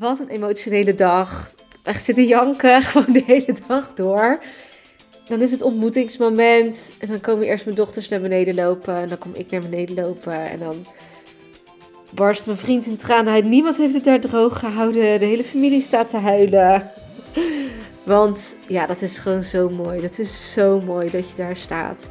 wat een emotionele dag. Echt zitten janken gewoon de hele dag door. Dan is het ontmoetingsmoment. En dan komen eerst mijn dochters naar beneden lopen. En dan kom ik naar beneden lopen. En dan barst mijn vriend in tranen. Niemand heeft het daar droog gehouden. De hele familie staat te huilen. Want ja, dat is gewoon zo mooi. Dat is zo mooi dat je daar staat.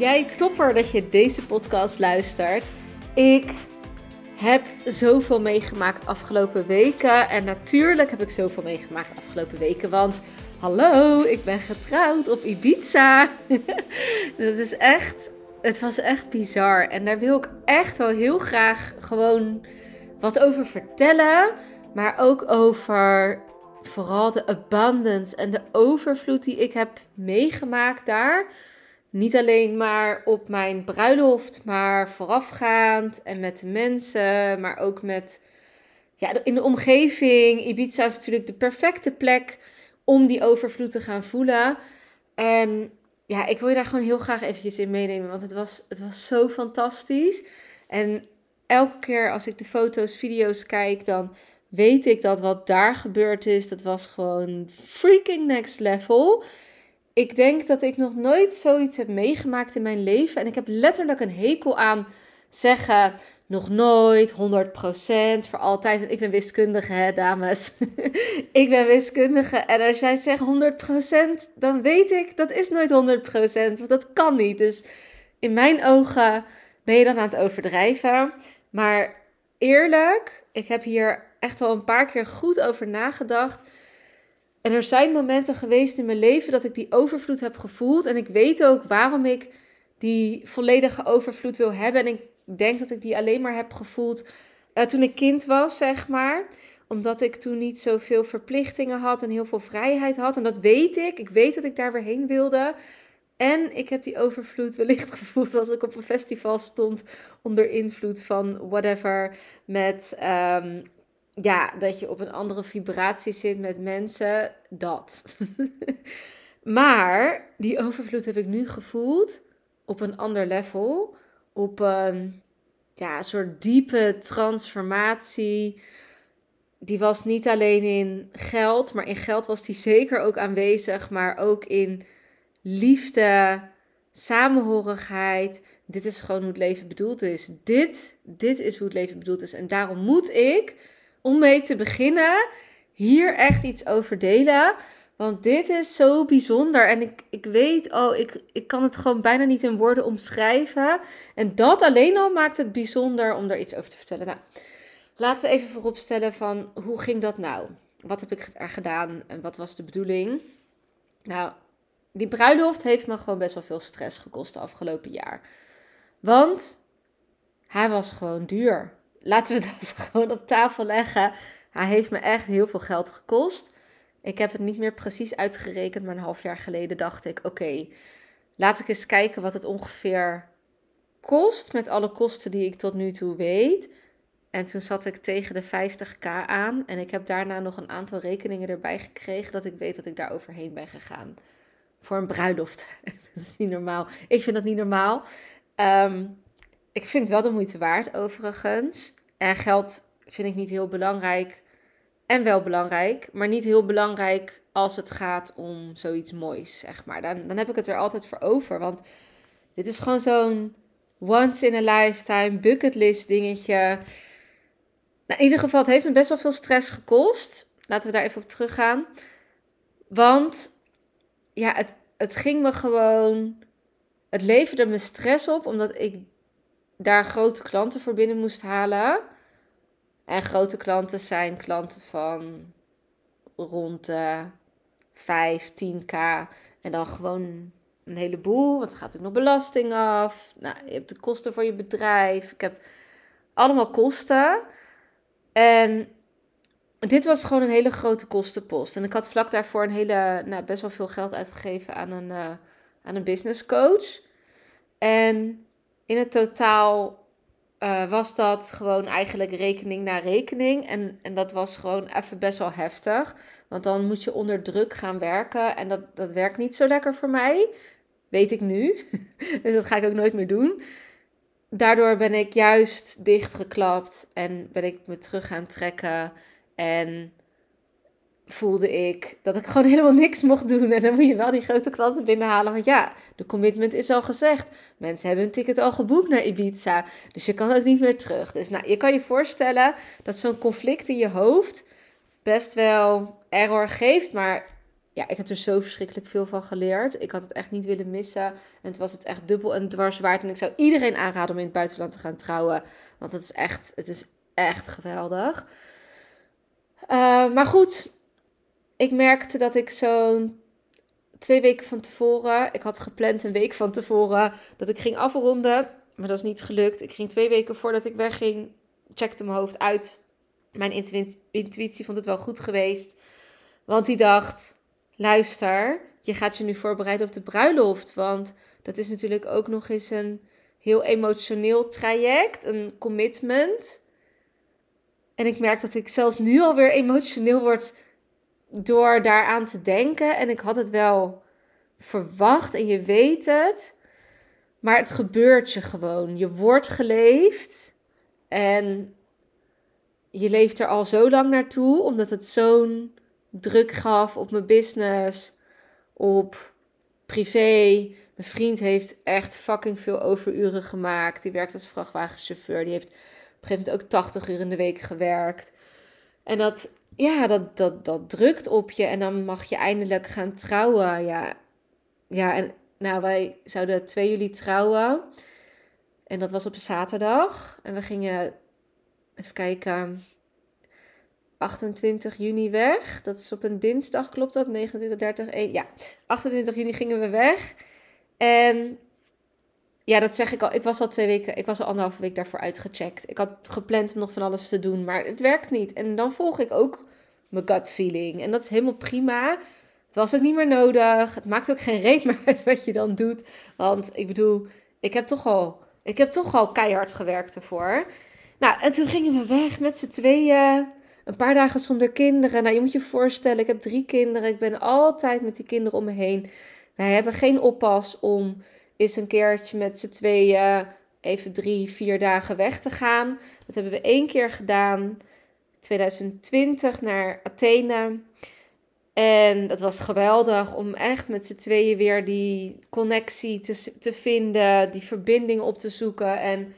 Jij topper dat je deze podcast luistert. Ik heb zoveel meegemaakt afgelopen weken. En natuurlijk heb ik zoveel meegemaakt afgelopen weken. Want hallo, ik ben getrouwd op Ibiza. dat is echt, het was echt bizar. En daar wil ik echt wel heel graag gewoon wat over vertellen. Maar ook over vooral de abundance en de overvloed die ik heb meegemaakt daar. Niet alleen maar op mijn bruiloft, maar voorafgaand en met de mensen, maar ook met ja, in de omgeving. Ibiza is natuurlijk de perfecte plek om die overvloed te gaan voelen. En ja, ik wil je daar gewoon heel graag eventjes in meenemen, want het was, het was zo fantastisch. En elke keer als ik de foto's, video's kijk, dan weet ik dat wat daar gebeurd is, dat was gewoon freaking next level. Ik denk dat ik nog nooit zoiets heb meegemaakt in mijn leven. En ik heb letterlijk een hekel aan zeggen nog nooit, 100%, voor altijd. Ik ben wiskundige, hè, dames. ik ben wiskundige. En als jij zegt 100%, dan weet ik dat is nooit 100%, want dat kan niet. Dus in mijn ogen ben je dan aan het overdrijven. Maar eerlijk, ik heb hier echt al een paar keer goed over nagedacht. En er zijn momenten geweest in mijn leven dat ik die overvloed heb gevoeld. En ik weet ook waarom ik die volledige overvloed wil hebben. En ik denk dat ik die alleen maar heb gevoeld uh, toen ik kind was, zeg maar. Omdat ik toen niet zoveel verplichtingen had en heel veel vrijheid had. En dat weet ik. Ik weet dat ik daar weer heen wilde. En ik heb die overvloed wellicht gevoeld als ik op een festival stond onder invloed van whatever. Met um, ja, dat je op een andere vibratie zit met mensen, dat. maar die overvloed heb ik nu gevoeld op een ander level, op een ja, soort diepe transformatie. Die was niet alleen in geld, maar in geld was die zeker ook aanwezig, maar ook in liefde, samenhorigheid. Dit is gewoon hoe het leven bedoeld is. Dit, dit is hoe het leven bedoeld is. En daarom moet ik om mee te beginnen hier echt iets over delen. Want dit is zo bijzonder. En ik, ik weet, oh, ik, ik kan het gewoon bijna niet in woorden omschrijven. En dat alleen al maakt het bijzonder om daar iets over te vertellen. Nou, laten we even vooropstellen van hoe ging dat nou? Wat heb ik er gedaan en wat was de bedoeling? Nou, die bruiloft heeft me gewoon best wel veel stress gekost de afgelopen jaar. Want hij was gewoon duur laten we dat gewoon op tafel leggen. Hij heeft me echt heel veel geld gekost. Ik heb het niet meer precies uitgerekend, maar een half jaar geleden dacht ik: oké, laat ik eens kijken wat het ongeveer kost met alle kosten die ik tot nu toe weet. En toen zat ik tegen de 50k aan en ik heb daarna nog een aantal rekeningen erbij gekregen dat ik weet dat ik daar overheen ben gegaan. Voor een bruiloft. dat is niet normaal. Ik vind dat niet normaal. Um, ik vind het wel de moeite waard, overigens. En geld vind ik niet heel belangrijk. En wel belangrijk, maar niet heel belangrijk als het gaat om zoiets moois, zeg maar. Dan, dan heb ik het er altijd voor over. Want dit is gewoon zo'n once in a lifetime bucketlist dingetje. Nou, in ieder geval, het heeft me best wel veel stress gekost. Laten we daar even op teruggaan. Want ja, het, het ging me gewoon. Het leverde me stress op, omdat ik daar grote klanten voor binnen moest halen. En grote klanten zijn klanten van rond de 5, 10k. En dan gewoon een heleboel, want er gaat ook nog belasting af. Nou, je hebt de kosten voor je bedrijf. Ik heb allemaal kosten. En dit was gewoon een hele grote kostenpost. En ik had vlak daarvoor een hele, nou, best wel veel geld uitgegeven aan een, uh, aan een business coach. En in het totaal uh, was dat gewoon eigenlijk rekening na rekening. En, en dat was gewoon even best wel heftig. Want dan moet je onder druk gaan werken. En dat, dat werkt niet zo lekker voor mij. Weet ik nu. dus dat ga ik ook nooit meer doen. Daardoor ben ik juist dichtgeklapt en ben ik me terug gaan trekken. En voelde ik dat ik gewoon helemaal niks mocht doen. En dan moet je wel die grote klanten binnenhalen. Want ja, de commitment is al gezegd. Mensen hebben een ticket al geboekt naar Ibiza. Dus je kan ook niet meer terug. Dus nou, je kan je voorstellen dat zo'n conflict in je hoofd best wel error geeft. Maar ja, ik heb er zo verschrikkelijk veel van geleerd. Ik had het echt niet willen missen. En het was het echt dubbel en dwars waard. En ik zou iedereen aanraden om in het buitenland te gaan trouwen. Want het is echt, het is echt geweldig. Uh, maar goed, ik merkte dat ik zo'n twee weken van tevoren, ik had gepland een week van tevoren, dat ik ging afronden. Maar dat is niet gelukt. Ik ging twee weken voordat ik wegging, checkte mijn hoofd uit. Mijn intuïtie vond het wel goed geweest. Want die dacht, luister, je gaat je nu voorbereiden op de bruiloft. Want dat is natuurlijk ook nog eens een heel emotioneel traject, een commitment. En ik merk dat ik zelfs nu alweer emotioneel word door daaraan te denken. En ik had het wel verwacht en je weet het. Maar het gebeurt je gewoon. Je wordt geleefd. En je leeft er al zo lang naartoe, omdat het zo'n druk gaf op mijn business, op privé. Mijn vriend heeft echt fucking veel overuren gemaakt. Die werkt als vrachtwagenchauffeur. Die heeft op een gegeven moment ook 80 uur in de week gewerkt. En dat ja, dat, dat, dat drukt op je. En dan mag je eindelijk gaan trouwen. Ja, ja en nou, wij zouden 2 juli trouwen. En dat was op een zaterdag. En we gingen, even kijken, 28 juni weg. Dat is op een dinsdag, klopt dat? 29, 30, 1. Ja, 28 juni gingen we weg. En ja, dat zeg ik al. Ik was al twee weken, ik was al anderhalve week daarvoor uitgecheckt. Ik had gepland om nog van alles te doen, maar het werkt niet. En dan volg ik ook mijn gut feeling. En dat is helemaal prima. Het was ook niet meer nodig. Het maakt ook geen reet meer uit wat je dan doet. Want ik bedoel, ik heb toch al, ik heb toch al keihard gewerkt ervoor. Nou, en toen gingen we weg met z'n tweeën. Een paar dagen zonder kinderen. Nou, je moet je voorstellen, ik heb drie kinderen. Ik ben altijd met die kinderen om me heen. Wij hebben geen oppas om eens een keertje met z'n tweeën even drie, vier dagen weg te gaan. Dat hebben we één keer gedaan. 2020 naar Athene. En dat was geweldig om echt met z'n tweeën weer die connectie te, te vinden, die verbinding op te zoeken. En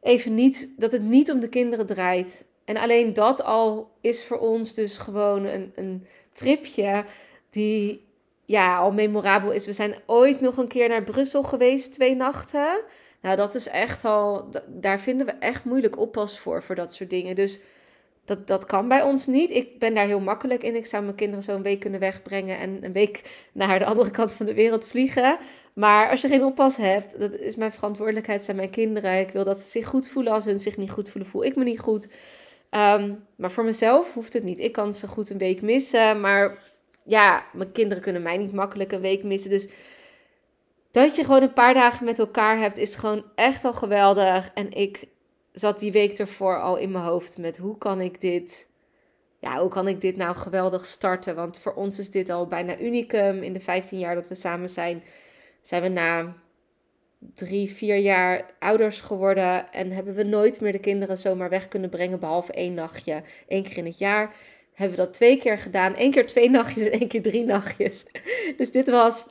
even niet, dat het niet om de kinderen draait. En alleen dat al is voor ons dus gewoon een, een tripje die ja, al memorabel is. We zijn ooit nog een keer naar Brussel geweest, twee nachten. Nou, dat is echt al, daar vinden we echt moeilijk oppas voor, voor dat soort dingen. Dus dat, dat kan bij ons niet. Ik ben daar heel makkelijk in. Ik zou mijn kinderen zo een week kunnen wegbrengen en een week naar de andere kant van de wereld vliegen. Maar als je geen oppas hebt, dat is mijn verantwoordelijkheid, zijn mijn kinderen. Ik wil dat ze zich goed voelen. Als ze zich niet goed voelen, voel ik me niet goed. Ehm, maar voor mezelf hoeft het niet. Ik kan ze goed een week missen. Maar ja, mijn kinderen kunnen mij niet makkelijk een week missen. Dus dat je gewoon een paar dagen met elkaar hebt, is gewoon echt al geweldig. En ik zat die week ervoor al in mijn hoofd met hoe kan ik dit, ja, hoe kan ik dit nou geweldig starten? Want voor ons is dit al bijna unicum. In de 15 jaar dat we samen zijn, zijn we na drie, vier jaar ouders geworden en hebben we nooit meer de kinderen zomaar weg kunnen brengen, behalve één nachtje, één keer in het jaar. Hebben we dat twee keer gedaan, één keer twee nachtjes, één keer drie nachtjes. Dus dit was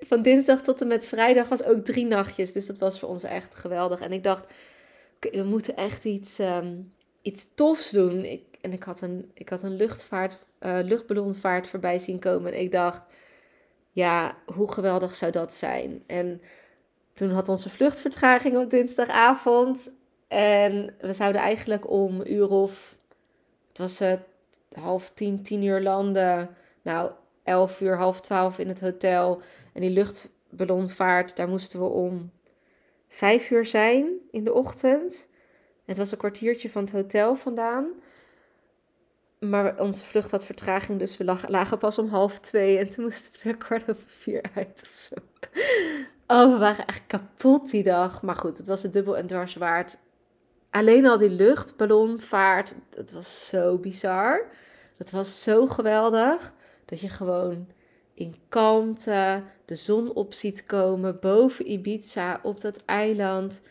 van dinsdag tot en met vrijdag was ook drie nachtjes. Dus dat was voor ons echt geweldig. En ik dacht, we moeten echt iets, um, iets tofs doen. Ik, en ik had een, ik had een luchtvaart, uh, luchtballonvaart voorbij zien komen. En ik dacht, ja, hoe geweldig zou dat zijn? En toen had onze vluchtvertraging op dinsdagavond. En we zouden eigenlijk om uur of, het was het half tien, tien uur landen. Nou, 11 uur, half 12 in het hotel. En die luchtballonvaart, daar moesten we om 5 uur zijn in de ochtend. Het was een kwartiertje van het hotel vandaan. Maar onze vlucht had vertraging, dus we lagen pas om half twee. En toen moesten we er kwart over vier uit of zo. Oh, we waren echt kapot die dag. Maar goed, het was het dubbel en dwars waard. Alleen al die luchtballonvaart, het was zo bizar. Het was zo geweldig dat je gewoon in kalmte de zon op ziet komen boven Ibiza op dat eiland.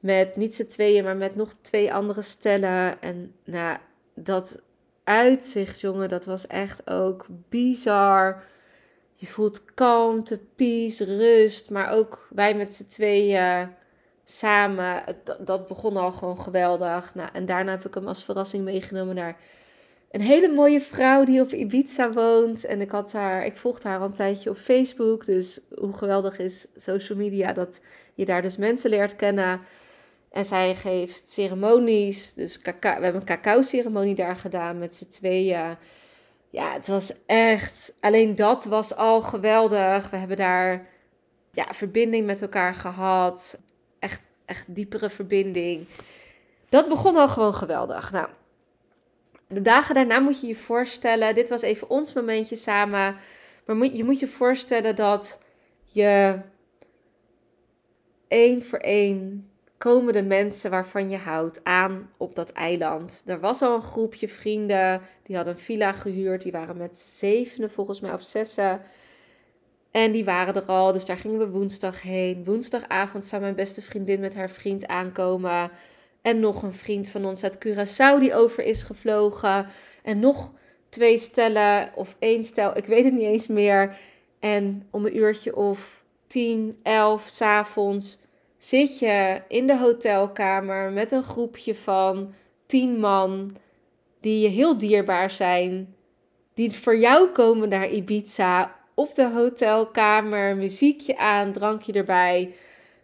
Met niet z'n tweeën, maar met nog twee andere stellen. En nou, dat uitzicht, jongen, dat was echt ook bizar. Je voelt kalmte, peace, rust. Maar ook wij met z'n tweeën samen. Dat, begon al gewoon geweldig. Nou, en daarna heb ik hem als verrassing meegenomen naar een hele mooie vrouw die op Ibiza woont. En ik, had haar, ik volgde haar al een tijdje op Facebook. Dus hoe geweldig is social media dat je daar dus mensen leert kennen. En zij geeft ceremonies. Dus we hebben een cacao-ceremonie daar gedaan met z'n tweeën. Ja, het was echt. Alleen dat was al geweldig. We hebben daar ja, verbinding met elkaar gehad. Echt, diepere verbinding. Dat begon al gewoon geweldig. Nou, de dagen daarna moet je je voorstellen. Dit was even ons momentje samen. Maar je moet je voorstellen dat je één voor één komen de mensen waarvan je houdt aan op dat eiland. Er was al een groepje vrienden, die hadden een villa gehuurd. Die waren met zevenen volgens mij, of zessen. En die waren er al, dus daar gingen we woensdag heen. Woensdagavond zou mijn beste vriendin met haar vriend aankomen. En nog een vriend van ons uit Curaçao die over is gevlogen. En nog twee stellen of één stel, ik weet het niet eens meer. En om een uurtje of tien, elf s'avonds zit je in de hotelkamer met een groepje van tien man die je heel dierbaar zijn, die voor jou komen naar Ibiza op de hotelkamer, muziekje aan, drankje erbij.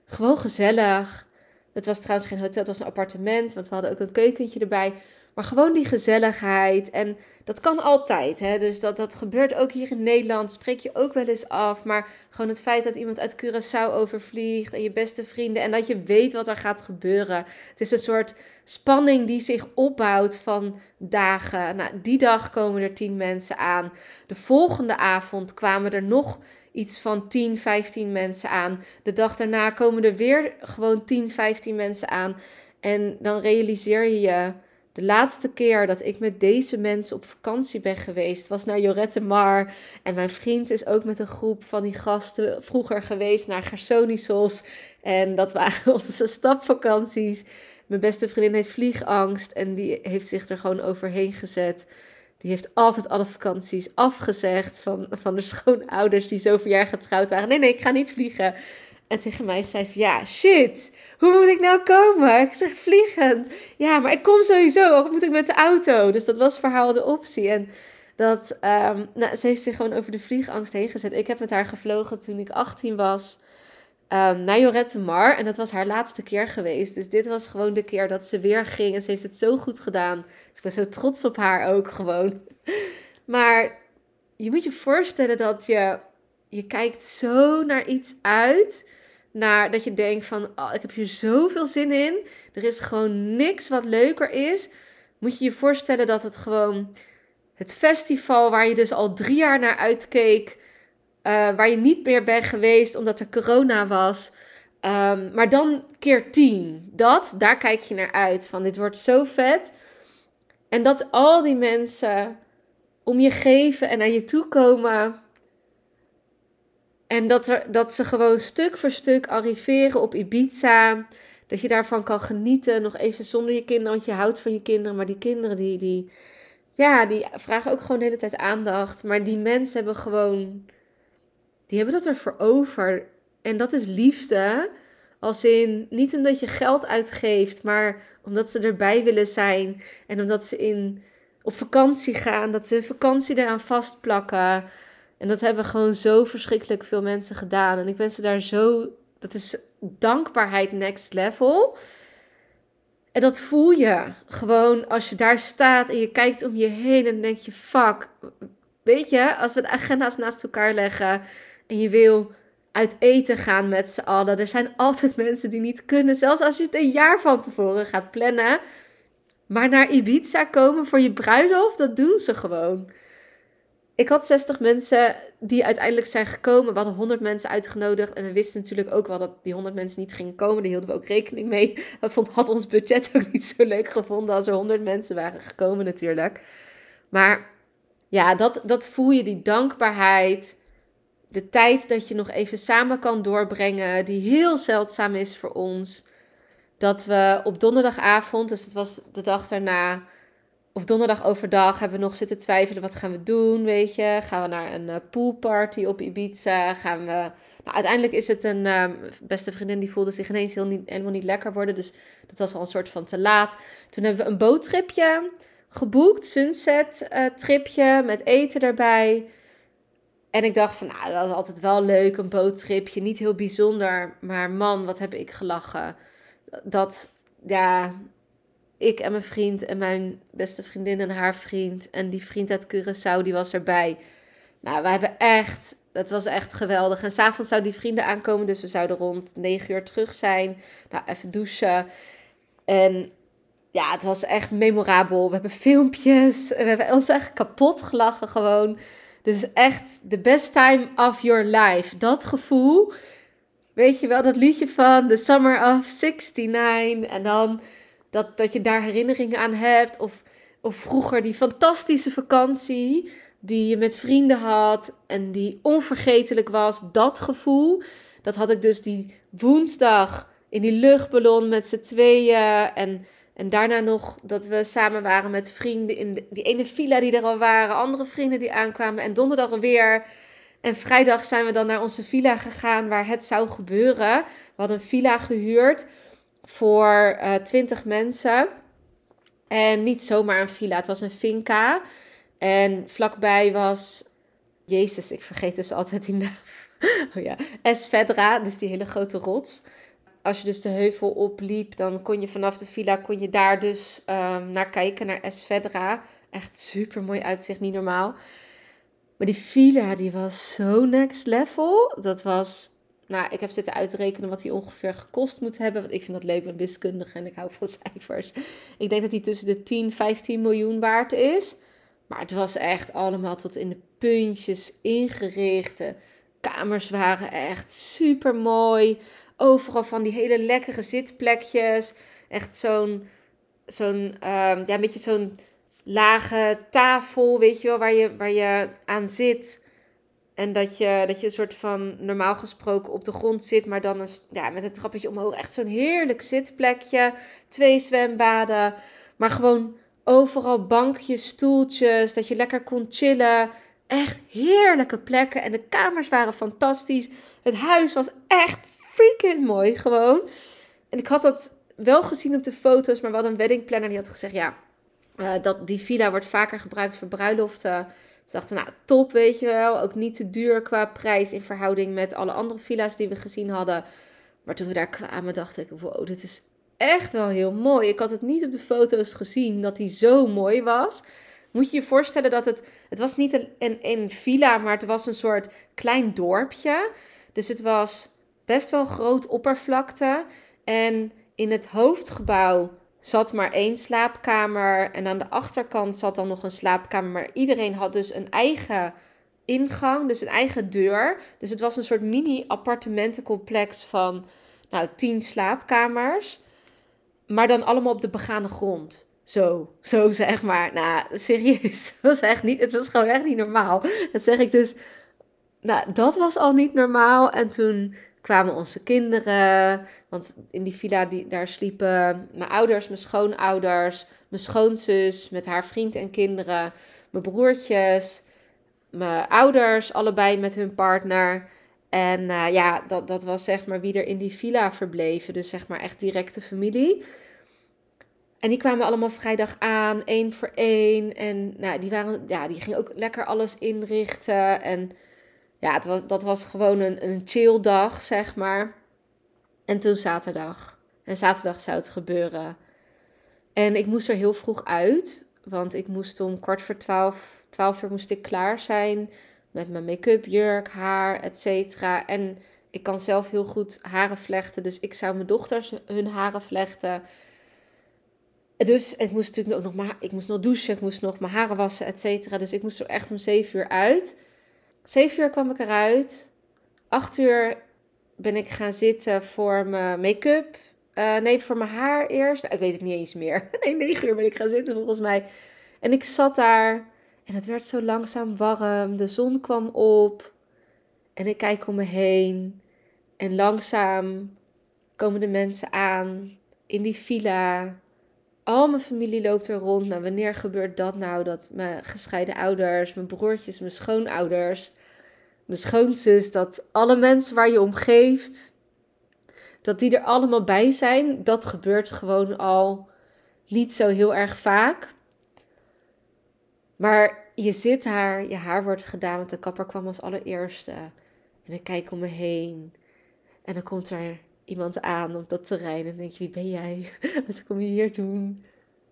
Gewoon gezellig. Het was trouwens geen hotel, het was een appartement, want we hadden ook een keukentje erbij. Maar gewoon die gezelligheid. En dat kan altijd. Hè? Dus dat, dat gebeurt ook hier in Nederland. Spreek je ook wel eens af. Maar gewoon het feit dat iemand uit Curaçao overvliegt. En je beste vrienden. En dat je weet wat er gaat gebeuren. Het is een soort spanning die zich opbouwt van dagen. Nou, die dag komen er tien mensen aan. De volgende avond kwamen er nog iets van 10, 15 mensen aan. De dag daarna komen er weer gewoon 10, 15 mensen aan. En dan realiseer je je de laatste keer dat ik met deze mensen op vakantie ben geweest, was naar Jorette Mar. En mijn vriend is ook met een groep van die gasten vroeger geweest naar Gersonisos. En dat waren onze stapvakanties. Mijn beste vriendin heeft vliegangst en die heeft zich er gewoon overheen gezet. Die heeft altijd alle vakanties afgezegd van, van de schoonouders die zoveel jaar getrouwd waren. Nee, nee, ik ga niet vliegen. En tegen mij zei ze, ja, shit, hoe moet ik nou komen? Ik zeg, vliegend. Ja, maar ik kom sowieso, ook moet ik met de auto. Dus dat was verhaal de optie. En dat, um, nou, ze heeft zich gewoon over de vliegangst heen gezet. Ik heb met haar gevlogen toen ik 18 was. Um, naar Jorette Mar. En dat was haar laatste keer geweest. Dus dit was gewoon de keer dat ze weer ging. En ze heeft het zo goed gedaan. Dus ik ben zo trots op haar ook gewoon. Maar je moet je voorstellen dat je... Je kijkt zo naar iets uit naar dat je denkt van, oh, ik heb hier zoveel zin in. Er is gewoon niks wat leuker is. Moet je je voorstellen dat het gewoon het festival waar je dus al drie jaar naar uitkeek, uh, waar je niet meer bent geweest omdat er corona was. Um, maar dan keer tien. Dat, daar kijk je naar uit. Van dit wordt zo vet. En dat al die mensen om je geven en naar je toe komen. En dat, er, dat ze gewoon stuk voor stuk arriveren op Ibiza. Dat je daarvan kan genieten. Nog even zonder je kinderen. Want je houdt van je kinderen. Maar die kinderen die, die, ja, die vragen ook gewoon de hele tijd aandacht. Maar die mensen hebben gewoon. Die hebben dat ervoor over. En dat is liefde. Als in, niet omdat je geld uitgeeft, maar omdat ze erbij willen zijn. En omdat ze in, op vakantie gaan, dat ze hun vakantie eraan vastplakken. En dat hebben gewoon zo verschrikkelijk veel mensen gedaan. En ik ben ze daar zo. Dat is dankbaarheid next level. En dat voel je gewoon als je daar staat en je kijkt om je heen en denk je: fuck, weet je, als we de agenda's naast elkaar leggen en je wil uit eten gaan met z'n allen. Er zijn altijd mensen die niet kunnen, zelfs als je het een jaar van tevoren gaat plannen. Maar naar Ibiza komen voor je bruiloft, dat doen ze gewoon. Ik had 60 mensen die uiteindelijk zijn gekomen. We hadden 100 mensen uitgenodigd. En we wisten natuurlijk ook wel dat die 100 mensen niet gingen komen. Daar hielden we ook rekening mee. Dat vond, had ons budget ook niet zo leuk gevonden als er 100 mensen waren gekomen natuurlijk. Maar ja, dat, dat voel je, die dankbaarheid. De tijd dat je nog even samen kan doorbrengen, die heel zeldzaam is voor ons. Dat we op donderdagavond, dus het was de dag daarna, of donderdag overdag, hebben we nog zitten twijfelen: wat gaan we doen? Weet je, gaan we naar een uh, poolparty op Ibiza? Gaan we. Nou, uiteindelijk is het een uh, beste vriendin die voelde zich ineens heel niet, helemaal niet lekker worden. Dus dat was al een soort van te laat. Toen hebben we een boottripje geboekt, sunset uh, tripje met eten erbij. En ik dacht van, nou, dat is altijd wel leuk, een boottripje. Niet heel bijzonder, maar man, wat heb ik gelachen. Dat, ja, ik en mijn vriend en mijn beste vriendin en haar vriend en die vriend uit Curaçao, die was erbij. Nou, we hebben echt, dat was echt geweldig. En s'avonds zouden die vrienden aankomen, dus we zouden rond 9 uur terug zijn. Nou, even douchen. En ja, het was echt memorabel. We hebben filmpjes, we hebben ons echt kapot gelachen gewoon. Dus echt the best time of your life. Dat gevoel, weet je wel, dat liedje van The Summer of 69. En dan dat, dat je daar herinneringen aan hebt. Of, of vroeger die fantastische vakantie die je met vrienden had en die onvergetelijk was. Dat gevoel, dat had ik dus die woensdag in die luchtballon met z'n tweeën. En, en daarna nog dat we samen waren met vrienden in die ene villa die er al waren. Andere vrienden die aankwamen. En donderdag weer. En vrijdag zijn we dan naar onze villa gegaan waar het zou gebeuren. We hadden een villa gehuurd voor uh, eh, 20 mensen. En niet zomaar een villa, het was een finca. En vlakbij was, Jezus, ik vergeet dus altijd die naam. Oh ja, Esvedra, dus die hele grote rots. Als je dus de heuvel opliep, dan kon je vanaf de villa, kon je daar dus um, naar kijken, naar Esvedra. Echt super mooi uitzicht, niet normaal. Maar die villa, die was zo next level. Dat was nou, ik heb zitten uitrekenen wat die ongeveer gekost moet hebben. Want ik vind dat leuk, met wiskundige en ik hou van cijfers. Ik denk dat die tussen de 10, 15 miljoen waard is. Maar het was echt allemaal tot in de puntjes ingericht. De kamers waren echt super mooi. Overal van die hele lekkere zitplekjes. Echt zo'n, zo'n, um, ja, een beetje zo'n lage tafel, weet je wel, waar je, waar je aan zit. En dat je, dat je een soort van normaal gesproken op de grond zit, maar dan een, ja, met een trappetje omhoog. Echt zo'n heerlijk zitplekje. Twee zwembaden. Maar gewoon overal bankjes, stoeltjes. Dat je lekker kon chillen. Echt heerlijke plekken. En de kamers waren fantastisch. Het huis was echt freaking mooi gewoon. En ik had dat wel gezien op de foto's, maar we hadden een weddingplanner die had gezegd: ja, uh, dat die villa wordt vaker gebruikt voor bruiloften. Ze dachten, nou top, weet je wel. Ook niet te duur qua prijs in verhouding met alle andere villa's die we gezien hadden. Maar toen we daar kwamen, dacht ik, wow, dit is echt wel heel mooi. Ik had het niet op de foto's gezien dat die zo mooi was. Moet je je voorstellen dat het, het was niet een, een, villa, maar het was een soort klein dorpje. Dus het was best wel groot oppervlakte. En in het hoofdgebouw zat maar één slaapkamer. En aan de achterkant zat dan nog een slaapkamer. Maar iedereen had dus een eigen ingang, dus een eigen deur. Dus het was een soort mini-appartementencomplex van nou, tien slaapkamers. Maar dan allemaal op de begane grond. Zo, zo zeg maar. Nou, serieus. Dat was echt niet, het was gewoon echt niet normaal. Dat zeg ik dus. Nou, dat was al niet normaal. En toen kwamen onze kinderen. Want in die villa, die, daar sliepen mijn ouders, mijn schoonouders, mijn schoonzus met haar vriend en kinderen, mijn broertjes, mijn ouders, allebei met hun partner. En uh, ja, dat, dat was zeg maar wie er in die villa verbleven. Dus zeg maar echt directe familie. En die kwamen allemaal vrijdag aan, één voor één. En nou, die, waren, ja, die gingen ook lekker alles inrichten. En ja, het was, dat was gewoon een, een chill dag, zeg maar. En toen zaterdag. En zaterdag zou het gebeuren. En ik moest er heel vroeg uit, want ik moest om kwart voor twaalf 12 uur moest ik klaar zijn met mijn make-up, jurk, haar, et cetera. En ik kan zelf heel goed haren vlechten, dus ik zou mijn dochters hun haren vlechten. Dus ik moest natuurlijk ook nog maar, ik moest nog douchen, ik moest nog mijn haren wassen, et cetera. Dus ik moest er echt om 7 uur uit. 7 uur kwam ik eruit. 8 uur ben ik gaan zitten voor mijn make-up. Uh, nee, voor mijn haar eerst. ik weet het niet eens meer. Nee, 9 uur ben ik gaan zitten volgens mij. En ik zat daar en het werd zo langzaam warm. De zon kwam op. En ik kijk om me heen. En langzaam komen de mensen aan in die villa. Al mijn familie loopt er rond. Nou, wanneer gebeurt dat nou? Dat mijn gescheiden ouders, mijn broertjes, mijn schoonouders, mijn schoonzus, dat alle mensen waar je om geeft, dat die er allemaal bij zijn. Dat gebeurt gewoon al niet zo heel erg vaak. Maar je zit daar, je haar wordt gedaan, want de kapper kwam als allereerste. En ik kijk om me heen. En dan komt er iemand aan op dat terrein. En dan denk je, wie ben jij? Wat kom je hier doen?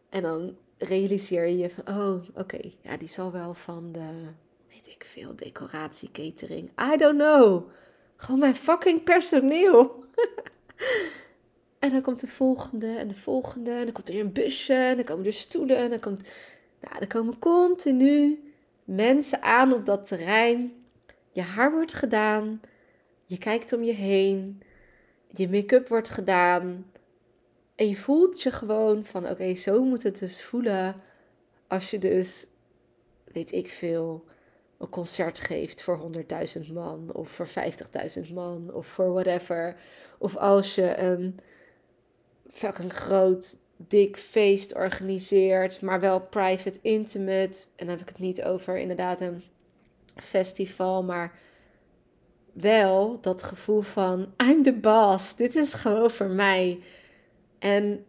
En dan realiseer je van, oh, oké, ja, die zal wel van de, weet ik veel, decoratie, catering. I don't know. Gewoon mijn fucking personeel. en dan komt de volgende en de volgende. En dan komt er een busje. En dan komen er stoelen. En dan komt nou, er komen continu mensen aan op dat terrein. Je haar wordt gedaan. Je kijkt om je heen. Je make-up wordt gedaan. En je voelt je gewoon van: oké, zo moet het dus voelen. Als je dus, weet ik veel, een concert geeft voor 100.000 man. Of voor 50.000 man. Of voor whatever. Of als je een fucking groot dik feest organiseert, maar wel private, intimate. En dan heb ik het niet over inderdaad een festival, maar wel dat gevoel van I'm the boss. Dit is gewoon voor mij. En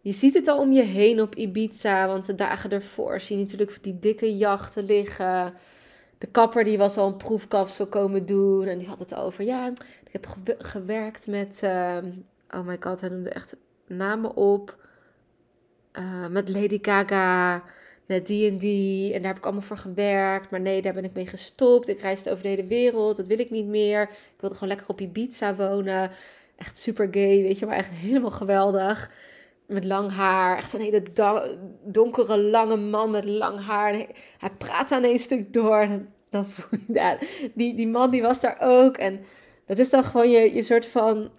je ziet het al om je heen op Ibiza, want de dagen ervoor zie je natuurlijk die dikke jachten liggen. De kapper die was al een proefkapsel komen doen en die had het over. Ja, ik heb gewerkt met. Uh, oh my god, hij noemde echt namen op. Eh, met Lady Gaga, met die en die. En daar heb ik allemaal voor gewerkt. Maar nee, daar ben ik mee gestopt. Ik reisde over de hele wereld. Dat wil ik niet meer. Ik wilde gewoon lekker op Ibiza wonen. Echt super gay, weet je, maar echt helemaal geweldig. Met lang haar. Echt zo'n hele donkere, lange man met lang haar. hij praat aan een stuk door. Dan voel je dat. Die, die man die was daar ook. En dat is dan gewoon je, je soort van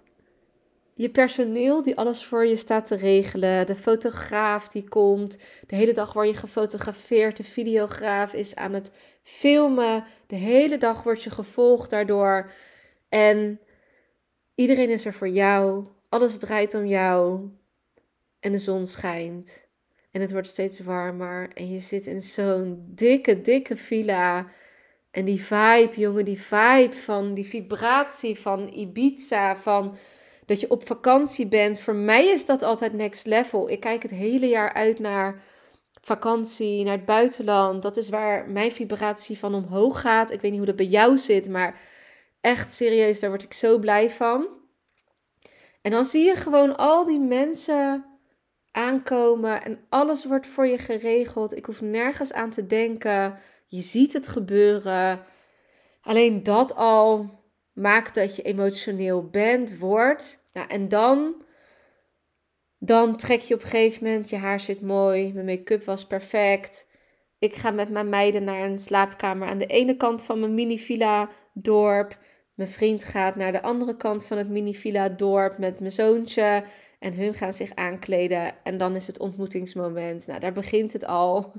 je personeel die alles voor je staat te regelen, de fotograaf die komt, de hele dag word je gefotografeerd, de videograaf is aan het filmen, de hele dag word je gevolgd daardoor. En iedereen is er voor jou, alles draait om jou. En de zon schijnt. En het wordt steeds warmer. En je zit in zo'n dikke, dikke villa. En die vibe, jongen, die vibe van die vibratie van Ibiza, van dat je op vakantie bent. Voor mij is dat altijd next level. Ik kijk het hele jaar uit naar vakantie, naar het buitenland. Dat is waar mijn vibratie van omhoog gaat. Ik weet niet hoe dat bij jou zit, maar echt serieus, daar word ik zo blij van. En dan zie je gewoon al die mensen aankomen en alles wordt voor je geregeld. Ik hoef nergens aan te denken. Je ziet het gebeuren. Alleen dat al maakt dat je emotioneel bent, wordt. Nou, en dan, dan trek je op een gegeven moment, je haar zit mooi, mijn make-up was perfect. Ik ga met mijn meiden naar een slaapkamer aan de ene kant van mijn mini-villa dorp. Mijn vriend gaat naar de andere kant van het mini-villa dorp met mijn zoontje. En hun gaan zich aankleden. En dan is het ontmoetingsmoment. Nou, daar begint het al.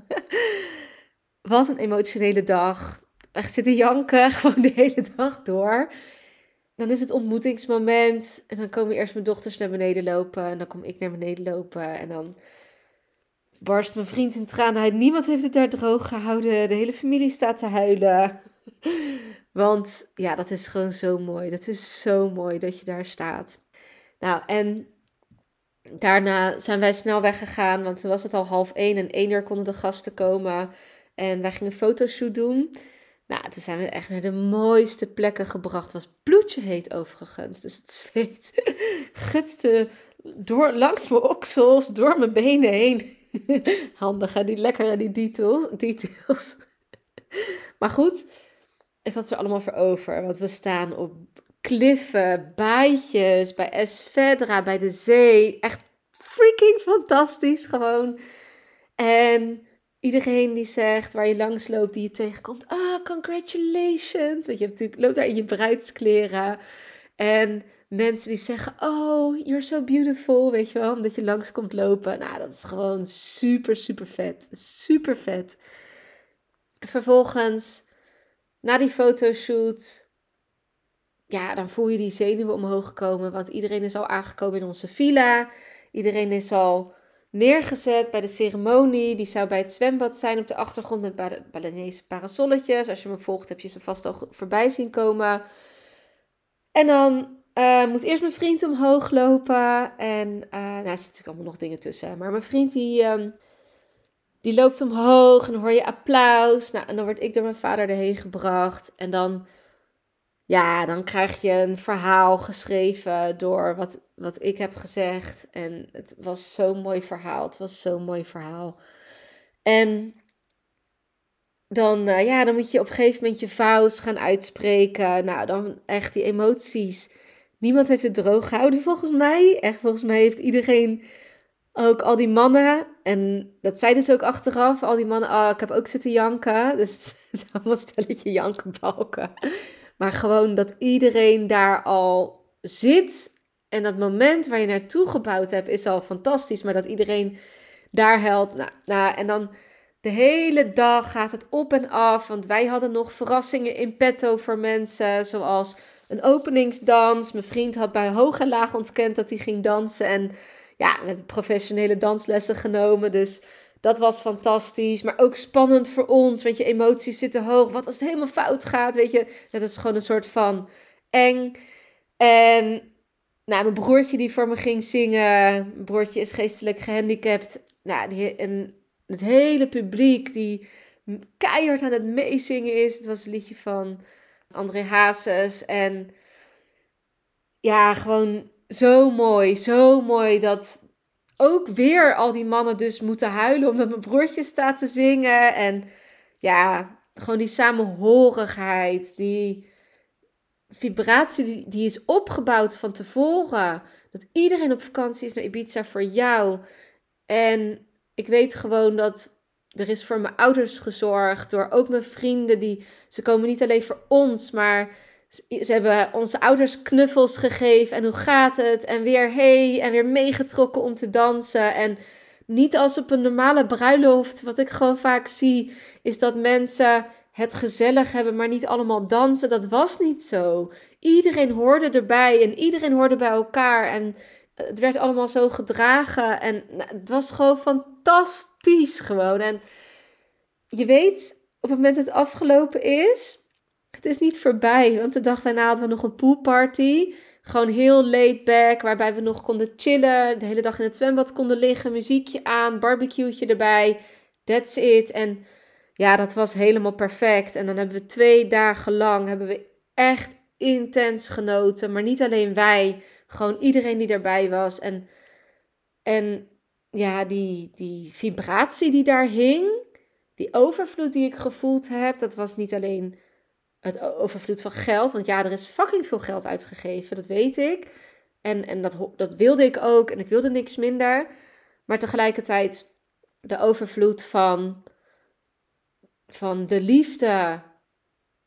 Wat een emotionele dag. Echt zitten janken gewoon de hele dag door. Dan is het ontmoetingsmoment. En dan komen eerst mijn dochters naar beneden lopen. En dan kom ik naar beneden lopen. En dan barst mijn vriend in tranen uit. Niemand heeft het daar droog gehouden. De hele familie staat te huilen. Want ja, dat is gewoon zo mooi. Dat is zo mooi dat je daar staat. Nou, en daarna zijn wij snel weggegaan. Want toen was het al half één. En één uur konden de gasten komen. En wij gingen een fotoshoot doen. Nou, toen zijn we echt naar de mooiste plekken gebracht. Was bloedje heet overigens. Dus het zweet gutste door, langs mijn oksels, door mijn benen heen. Handig hè, die lekkere die details. details. maar goed, ik had er allemaal voor over. Want we staan op kliffen, baaitjes, bij Esvedra, bij de zee. Echt freaking fantastisch gewoon. En iedereen die zegt waar je langs loopt, die je tegenkomt. Ah, congratulations. Want je natuurlijk, loopt daar in je bruidskleren. En mensen die zeggen, oh, you're so beautiful, weet je wel, omdat je langs komt lopen. Nou, dat is gewoon super, super vet. Super vet. Vervolgens, na die fotoshoot, ja, dan voel je die zenuwen omhoog komen, want iedereen is al aangekomen in onze villa. Iedereen is al neergezet bij de ceremonie. Die zou bij het zwembad zijn op de achtergrond met Balinese parasolletjes. Als je me volgt, heb je ze vast al voorbij zien komen. En dan uh, moet eerst mijn vriend omhoog lopen. En uh, nou, er zitten natuurlijk allemaal nog dingen tussen. Maar mijn vriend die, um, die loopt omhoog en dan hoor je applaus. Nou, en dan word ik door mijn vader erheen gebracht. En dan, ja, dan krijg je een verhaal geschreven door wat, wat ik heb gezegd. En het was zo'n mooi verhaal. Het was zo'n mooi verhaal. En dan, uh, ja, dan moet je op een gegeven moment je vows gaan uitspreken. Nou, dan echt die emoties Niemand heeft het droog gehouden volgens mij. Echt, volgens mij heeft iedereen, ook al die mannen, en dat zeiden ze ook achteraf, al die mannen, oh, ik heb ook zitten janken. Dus het allemaal stelletje jankenbalken. Maar gewoon dat iedereen daar al zit. En dat moment waar je naartoe gebouwd hebt, is al fantastisch. Maar dat iedereen daar helpt. Nou, nou, en dan de hele dag gaat het op en af. Want wij hadden nog verrassingen in petto voor mensen. Zoals een openingsdans. Mijn vriend had bij hoog en laag ontkend dat hij ging dansen. En ja, we hebben professionele danslessen genomen. Dus dat was fantastisch. Maar ook spannend voor ons, want je emoties zitten hoog. Wat als het helemaal fout gaat, weet je. Dat is gewoon een soort van eng. En nou, mijn broertje die voor me ging zingen. Mijn broertje is geestelijk gehandicapt. Nou, die, en het hele publiek die keihard aan het meezingen is. Het was een liedje van André Hazes. En ja, gewoon zo mooi. Zo mooi dat ook weer al die mannen dus moeten huilen omdat mijn broertje staat te zingen. En ja, gewoon die samenhorigheid, die vibratie die, die is opgebouwd van tevoren. Dat iedereen op vakantie is naar Ibiza voor jou. En ik weet gewoon dat er is voor mijn ouders gezorgd, door ook mijn vrienden. Die, ze komen niet alleen voor ons, maar ze hebben onze ouders knuffels gegeven. En hoe gaat het? En weer hey, en weer meegetrokken om te dansen. En niet als op een normale bruiloft. Wat ik gewoon vaak zie, is dat mensen het gezellig hebben, maar niet allemaal dansen. Dat was niet zo. Iedereen hoorde erbij en iedereen hoorde bij elkaar. En het werd allemaal zo gedragen. En nou, het was gewoon fantastisch gewoon. En je weet, op het moment dat het afgelopen is, het is niet voorbij. Want de dag daarna hadden we nog een poolparty. Gewoon heel laid back, waarbij we nog konden chillen. De hele dag in het zwembad konden liggen, muziekje aan, barbecueetje erbij. That's it. En ja, dat was helemaal perfect. En dan hebben we twee dagen lang, hebben we echt intens genoten. Maar niet alleen wij, gewoon iedereen die erbij was. En, en ja, die, die vibratie die daar hing, die overvloed die ik gevoeld heb, dat was niet alleen het overvloed van geld. Want ja, er is fucking veel geld uitgegeven, dat weet ik. En, en dat, dat wilde ik ook en ik wilde niks minder. Maar tegelijkertijd de overvloed van, van de liefde,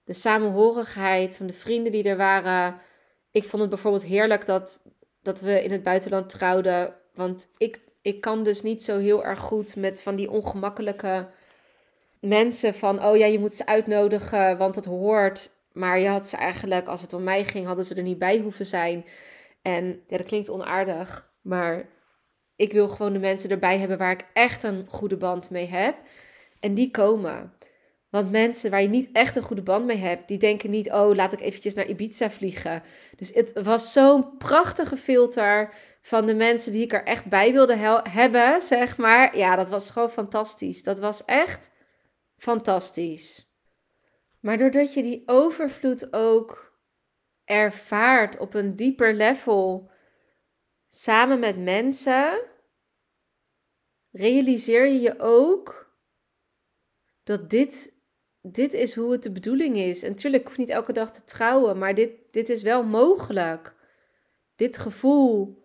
de samenhorigheid, van de vrienden die er waren ik vond het bijvoorbeeld heerlijk dat, dat we in het buitenland trouwden. Want ik, ik kan dus niet zo heel erg goed met van die ongemakkelijke mensen van... oh ja, je moet ze uitnodigen, want het hoort. Maar je had ze eigenlijk, als het om mij ging, hadden ze er niet bij hoeven zijn. En dat klinkt onaardig, maar ik wil gewoon de mensen erbij hebben waar ik echt een goede band mee heb. En die komen. Want mensen waar je niet echt een goede band mee hebt, die denken niet, oh, laat ik eventjes naar Ibiza vliegen. Dus het was zo'n prachtige filter van de mensen die ik er echt bij wilde hebben, zeg maar. Ja, dat was gewoon fantastisch. Dat was echt fantastisch. Maar doordat je die overvloed ook ervaart op een dieper level, samen met mensen, realiseer je je ook dat dit dit is hoe het de bedoeling is. En natuurlijk hoef niet elke dag te trouwen, maar dit, dit is wel mogelijk. Dit gevoel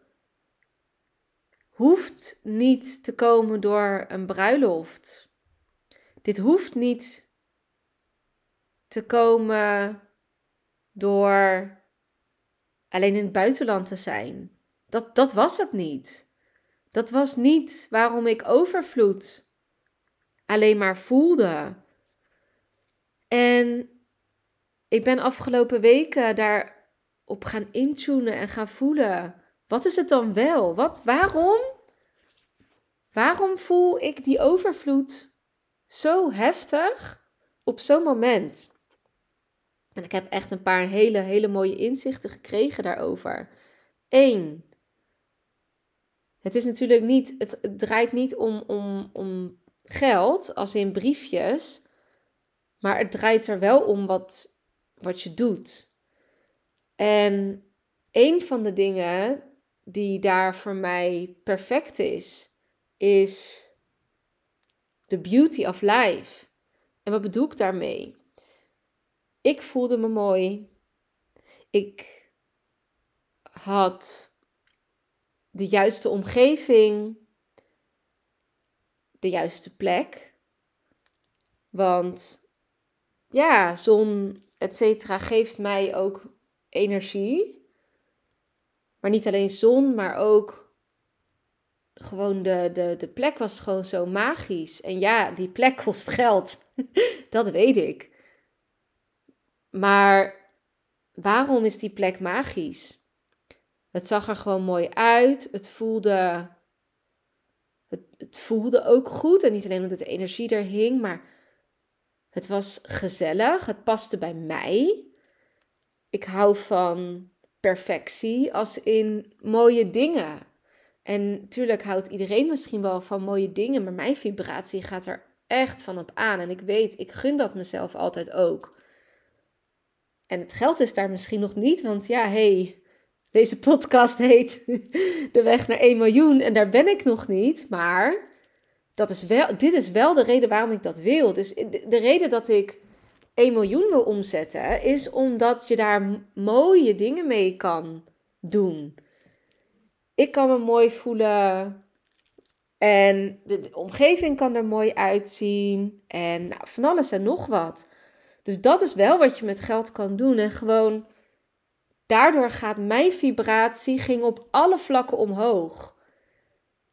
hoeft niet te komen door een bruiloft. Dit hoeft niet te komen door alleen in het buitenland te zijn. Dat, dat was het niet. Dat was niet waarom ik overvloed alleen maar voelde. En ik ben afgelopen weken daarop gaan intunen en gaan voelen. Wat is het dan wel? Wat, waarom? Waarom voel ik die overvloed zo heftig op zo'n moment? En ik heb echt een paar hele, hele mooie inzichten gekregen daarover. Eén, het is natuurlijk niet, het, draait niet om, om, om geld, als in briefjes, maar het draait er wel om wat, wat je doet. En een van de dingen die daar voor mij perfect is, is the beauty of life. En wat bedoel ik daarmee? Ik voelde me mooi. Ik had de juiste omgeving, de juiste plek. Want ja, zon, et cetera, geeft mij ook energie. Maar niet alleen zon, maar ook gewoon de, de, de plek was gewoon zo magisch. En ja, die plek kost geld. dat weet ik. Maar waarom is die plek magisch? Het zag er gewoon mooi uit. Het voelde, het, het voelde ook goed. En niet alleen omdat de energie er hing, maar het was gezellig. Het paste bij mij. Ik hou van perfectie als in mooie dingen. En natuurlijk houdt iedereen misschien wel van mooie dingen, maar mijn vibratie gaat er echt van op aan. En ik weet, ik gun dat mezelf altijd ook. En het geld is daar misschien nog niet, want ja, hey, deze podcast heet De weg naar 1 miljoen en daar ben ik nog niet. Maar dat is wel, dit is wel de reden waarom ik dat wil. Dus de reden dat ik 1 miljoen wil omzetten, is omdat je daar mooie dingen mee kan doen. Ik kan me mooi voelen. En de, omgeving kan er mooi uitzien. En nou, van alles en nog wat. Dus dat is wel wat je met geld kan doen. En gewoon daardoor gaat mijn vibratie ging op alle vlakken omhoog.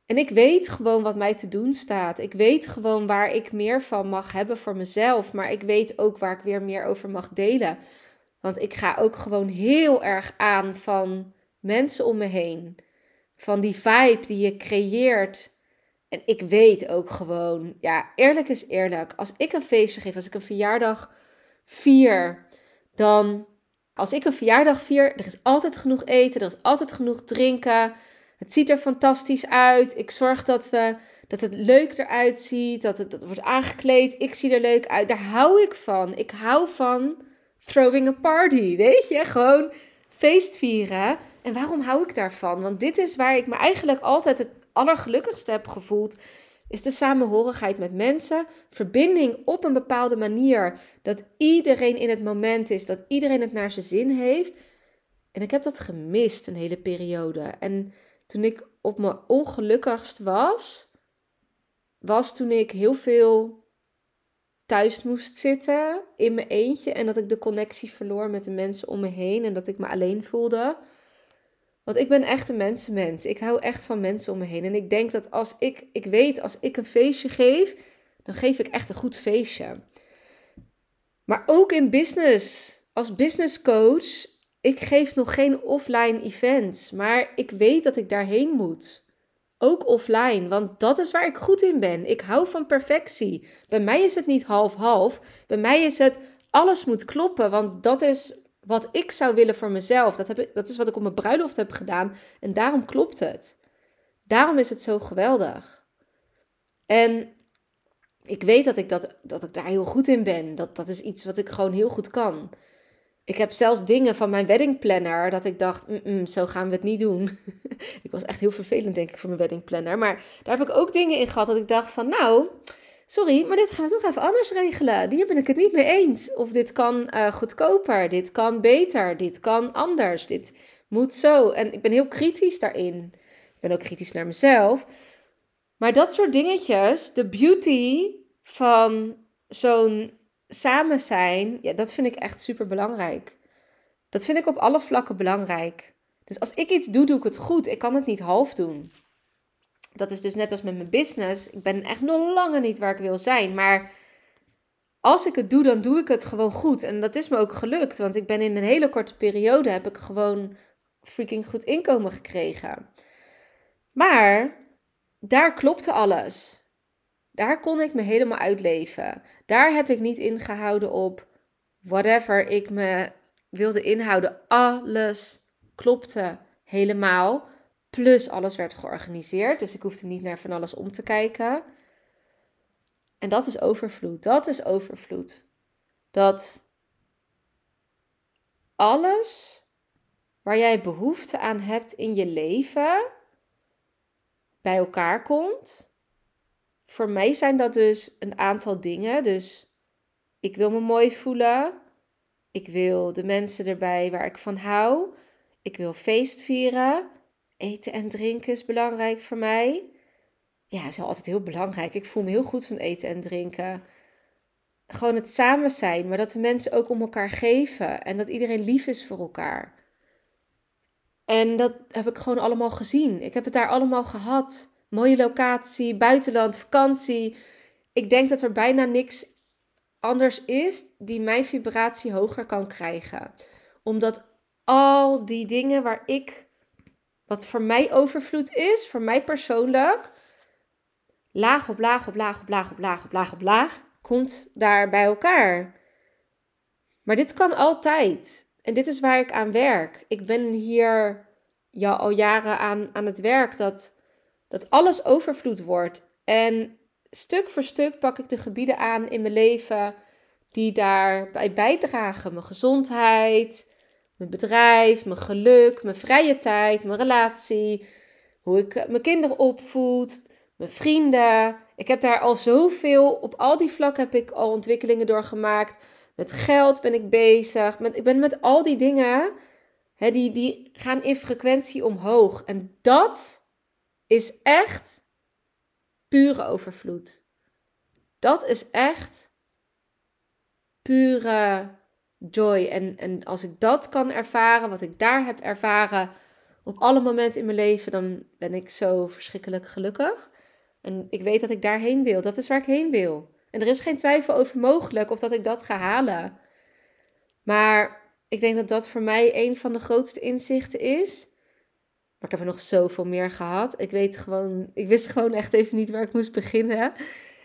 En ik weet gewoon wat mij te doen staat. Ik weet gewoon waar ik meer van mag hebben voor mezelf. Maar ik weet ook waar ik weer meer over mag delen. Want ik ga ook gewoon heel erg aan van mensen om me heen. Van die vibe die je creëert. En ik weet ook gewoon, ja, eerlijk is eerlijk. Als ik een feestje geef, als ik een verjaardag vier, dan als ik een verjaardag vier, er is altijd genoeg eten, er is altijd genoeg drinken. Het ziet er fantastisch uit. Ik zorg dat, we, dat het leuk eruit ziet, dat het, dat wordt aangekleed. Ik zie er leuk uit. Daar hou ik van. Ik hou van throwing a party, weet je? Gewoon feest vieren. En waarom hou ik daarvan? Want dit is waar ik me eigenlijk altijd het allergelukkigste heb gevoeld is de samenhorigheid met mensen, verbinding op een bepaalde manier, dat iedereen in het moment is, dat iedereen het naar zijn zin heeft. En ik heb dat gemist een hele periode. En toen ik op mijn ongelukkigst was, was toen ik heel veel thuis moest zitten in mijn eentje en dat ik de connectie verloor met de mensen om me heen en dat ik me alleen voelde. Want ik ben echt een mensenmens. Ik hou echt van mensen om me heen. En ik denk dat als ik, ik weet, als ik een feestje geef, dan geef ik echt een goed feestje. Maar ook in business, als business coach, ik geef nog geen offline events. Maar ik weet dat ik daarheen moet. Ook offline, want dat is waar ik goed in ben. Ik hou van perfectie. Bij mij is het niet half-half. Bij mij is het alles moet kloppen, want dat is wat ik zou willen voor mezelf. Dat, heb ik, dat is wat ik op mijn bruiloft heb gedaan. En daarom klopt het. Daarom is het zo geweldig. En ik weet dat ik, dat, dat ik daar heel goed in ben. Dat, dat is iets wat ik gewoon heel goed kan. Ik heb zelfs dingen van mijn weddingplanner dat ik dacht, zo gaan we het niet doen. ik was echt heel vervelend, denk ik, voor mijn weddingplanner. Maar daar heb ik ook dingen in gehad dat ik dacht van, nou, sorry, maar dit gaan we toch even anders regelen. Hier ben ik het niet mee eens. Of dit kan uh, goedkoper, dit kan beter, dit kan anders, dit moet zo. En ik ben heel kritisch daarin. Ik ben ook kritisch naar mezelf. Maar dat soort dingetjes, de beauty van zo'n samen zijn, ja, dat vind ik echt super belangrijk. Dat vind ik op alle vlakken belangrijk. Dus als ik iets doe, doe ik het goed. Ik kan het niet half doen. Dat is dus net als met mijn business. Ik ben echt nog langer niet waar ik wil zijn. Maar als ik het doe, dan doe ik het gewoon goed. En dat is me ook gelukt. Want ik ben in een hele korte periode heb ik gewoon freaking goed inkomen gekregen. Maar daar klopte alles. Daar kon ik me helemaal uitleven. Daar heb ik niet ingehouden op whatever ik me wilde inhouden. Alles klopte helemaal. Plus alles werd georganiseerd. Dus ik hoefde niet naar van alles om te kijken. En dat is overvloed. Dat is overvloed. Dat alles waar jij behoefte aan hebt in je leven bij elkaar komt. Voor mij zijn dat dus een aantal dingen. Dus ik wil me mooi voelen. Ik wil de mensen erbij waar ik van hou. Ik wil feest vieren. Eten en drinken is belangrijk voor mij. Ja, is altijd heel belangrijk. Ik voel me heel goed van eten en drinken. Gewoon het samen zijn, maar dat de mensen ook om elkaar geven en dat iedereen lief is voor elkaar. En dat heb ik gewoon allemaal gezien. Ik heb het daar allemaal gehad. Mooie locatie, buitenland, vakantie. Ik denk dat er bijna niks anders is die mijn vibratie hoger kan krijgen. Omdat al die dingen waar ik, wat voor mij overvloed is, voor mij persoonlijk, laag op laag op laag op laag op laag op laag op laag, komt daar bij elkaar. Maar dit kan altijd. En dit is waar ik aan werk. Ik ben hier ja, al jaren aan, aan het werk dat, dat alles overvloed wordt. En stuk voor stuk pak ik de gebieden aan in mijn leven die daarbij bijdragen. Mijn gezondheid, mijn bedrijf, mijn geluk, mijn vrije tijd, mijn relatie, hoe ik mijn kinderen opvoed, mijn vrienden. Ik heb daar al zoveel, op al die vlakken heb ik al ontwikkelingen doorgemaakt. Met geld ben ik bezig. Met, ik ben met al die dingen, hè, die, die gaan in frequentie omhoog. En dat is echt pure overvloed. Dat is echt pure joy. En, en als ik dat kan ervaren, wat ik daar heb ervaren op alle momenten in mijn leven, dan ben ik zo verschrikkelijk gelukkig. En ik weet dat ik daarheen wil. Dat is waar ik heen wil. En er is geen twijfel over mogelijk of dat ik dat ga halen. Maar ik denk dat dat voor mij een van de grootste inzichten is. Maar ik heb er nog zoveel meer gehad. Ik weet gewoon, ik wist gewoon echt even niet waar ik moest beginnen.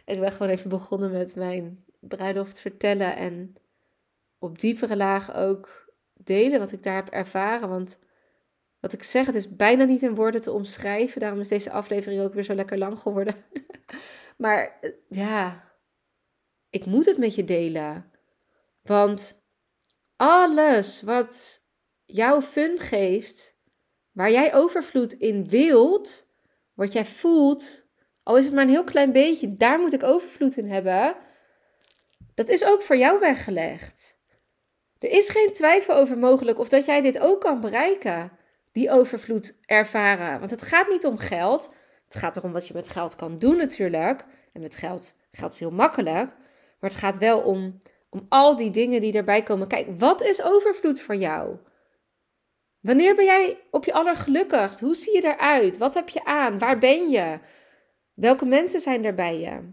En ik ben gewoon even begonnen met mijn bruiloft vertellen. En op diepere laag ook delen wat ik daar heb ervaren. Want wat ik zeg, het is bijna niet in woorden te omschrijven. Daarom is deze aflevering ook weer zo lekker lang geworden. maar eh, ja, ik moet het met je delen. Want alles wat jou fun geeft, waar jij overvloed in wilt, wat jij voelt, al is het maar een heel klein beetje, daar moet ik overvloed in hebben. Dat is ook voor jou weggelegd. Er is geen twijfel over mogelijk of dat jij dit ook kan bereiken, die overvloed ervaren. Want het gaat niet om geld. Het gaat erom wat je met geld kan doen natuurlijk. En met geld, geld is heel makkelijk. Maar het gaat wel om, om al die dingen die erbij komen. Kijk, wat is overvloed voor jou? Wanneer ben jij op je allergelukkigst? Hoe zie je eruit? Wat heb je aan? Waar ben je? Welke mensen zijn er bij je?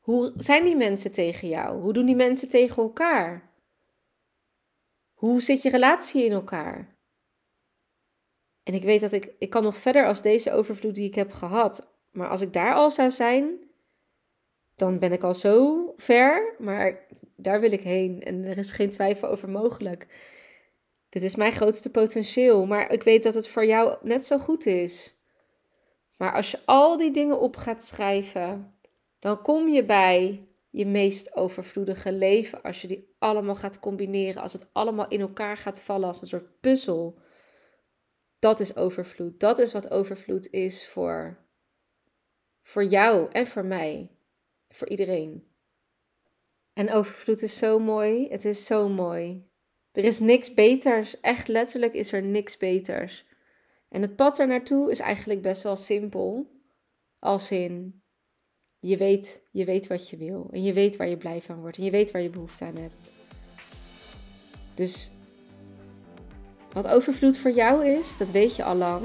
Hoe zijn die mensen tegen jou? Hoe doen die mensen tegen elkaar? Hoe zit je relatie in elkaar? En ik weet dat ik, ik kan nog verder als deze overvloed die ik heb gehad. Maar als ik daar al zou zijn, dan ben ik al zo ver. Maar daar wil ik heen. En er is geen twijfel over mogelijk. Dit is mijn grootste potentieel. Maar ik weet dat het voor jou net zo goed is. Maar als je al die dingen op gaat schrijven, dan kom je bij je meest overvloedige leven. Als je die allemaal gaat combineren, als het allemaal in elkaar gaat vallen als een soort puzzel. Dat is overvloed. Dat is wat overvloed is voor Voor jou en voor mij. Voor iedereen. En overvloed is zo mooi. Het is zo mooi. Er is niks beters. Echt letterlijk is er niks beters. En het pad er naartoe is eigenlijk best wel simpel. Als in, je weet, je weet wat je wil. En je weet waar je blij van wordt. En je weet waar je behoefte aan hebt. Dus wat overvloed voor jou is, dat weet je al lang.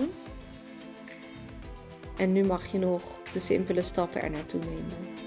En nu mag je nog de simpele stappen er naartoe nemen.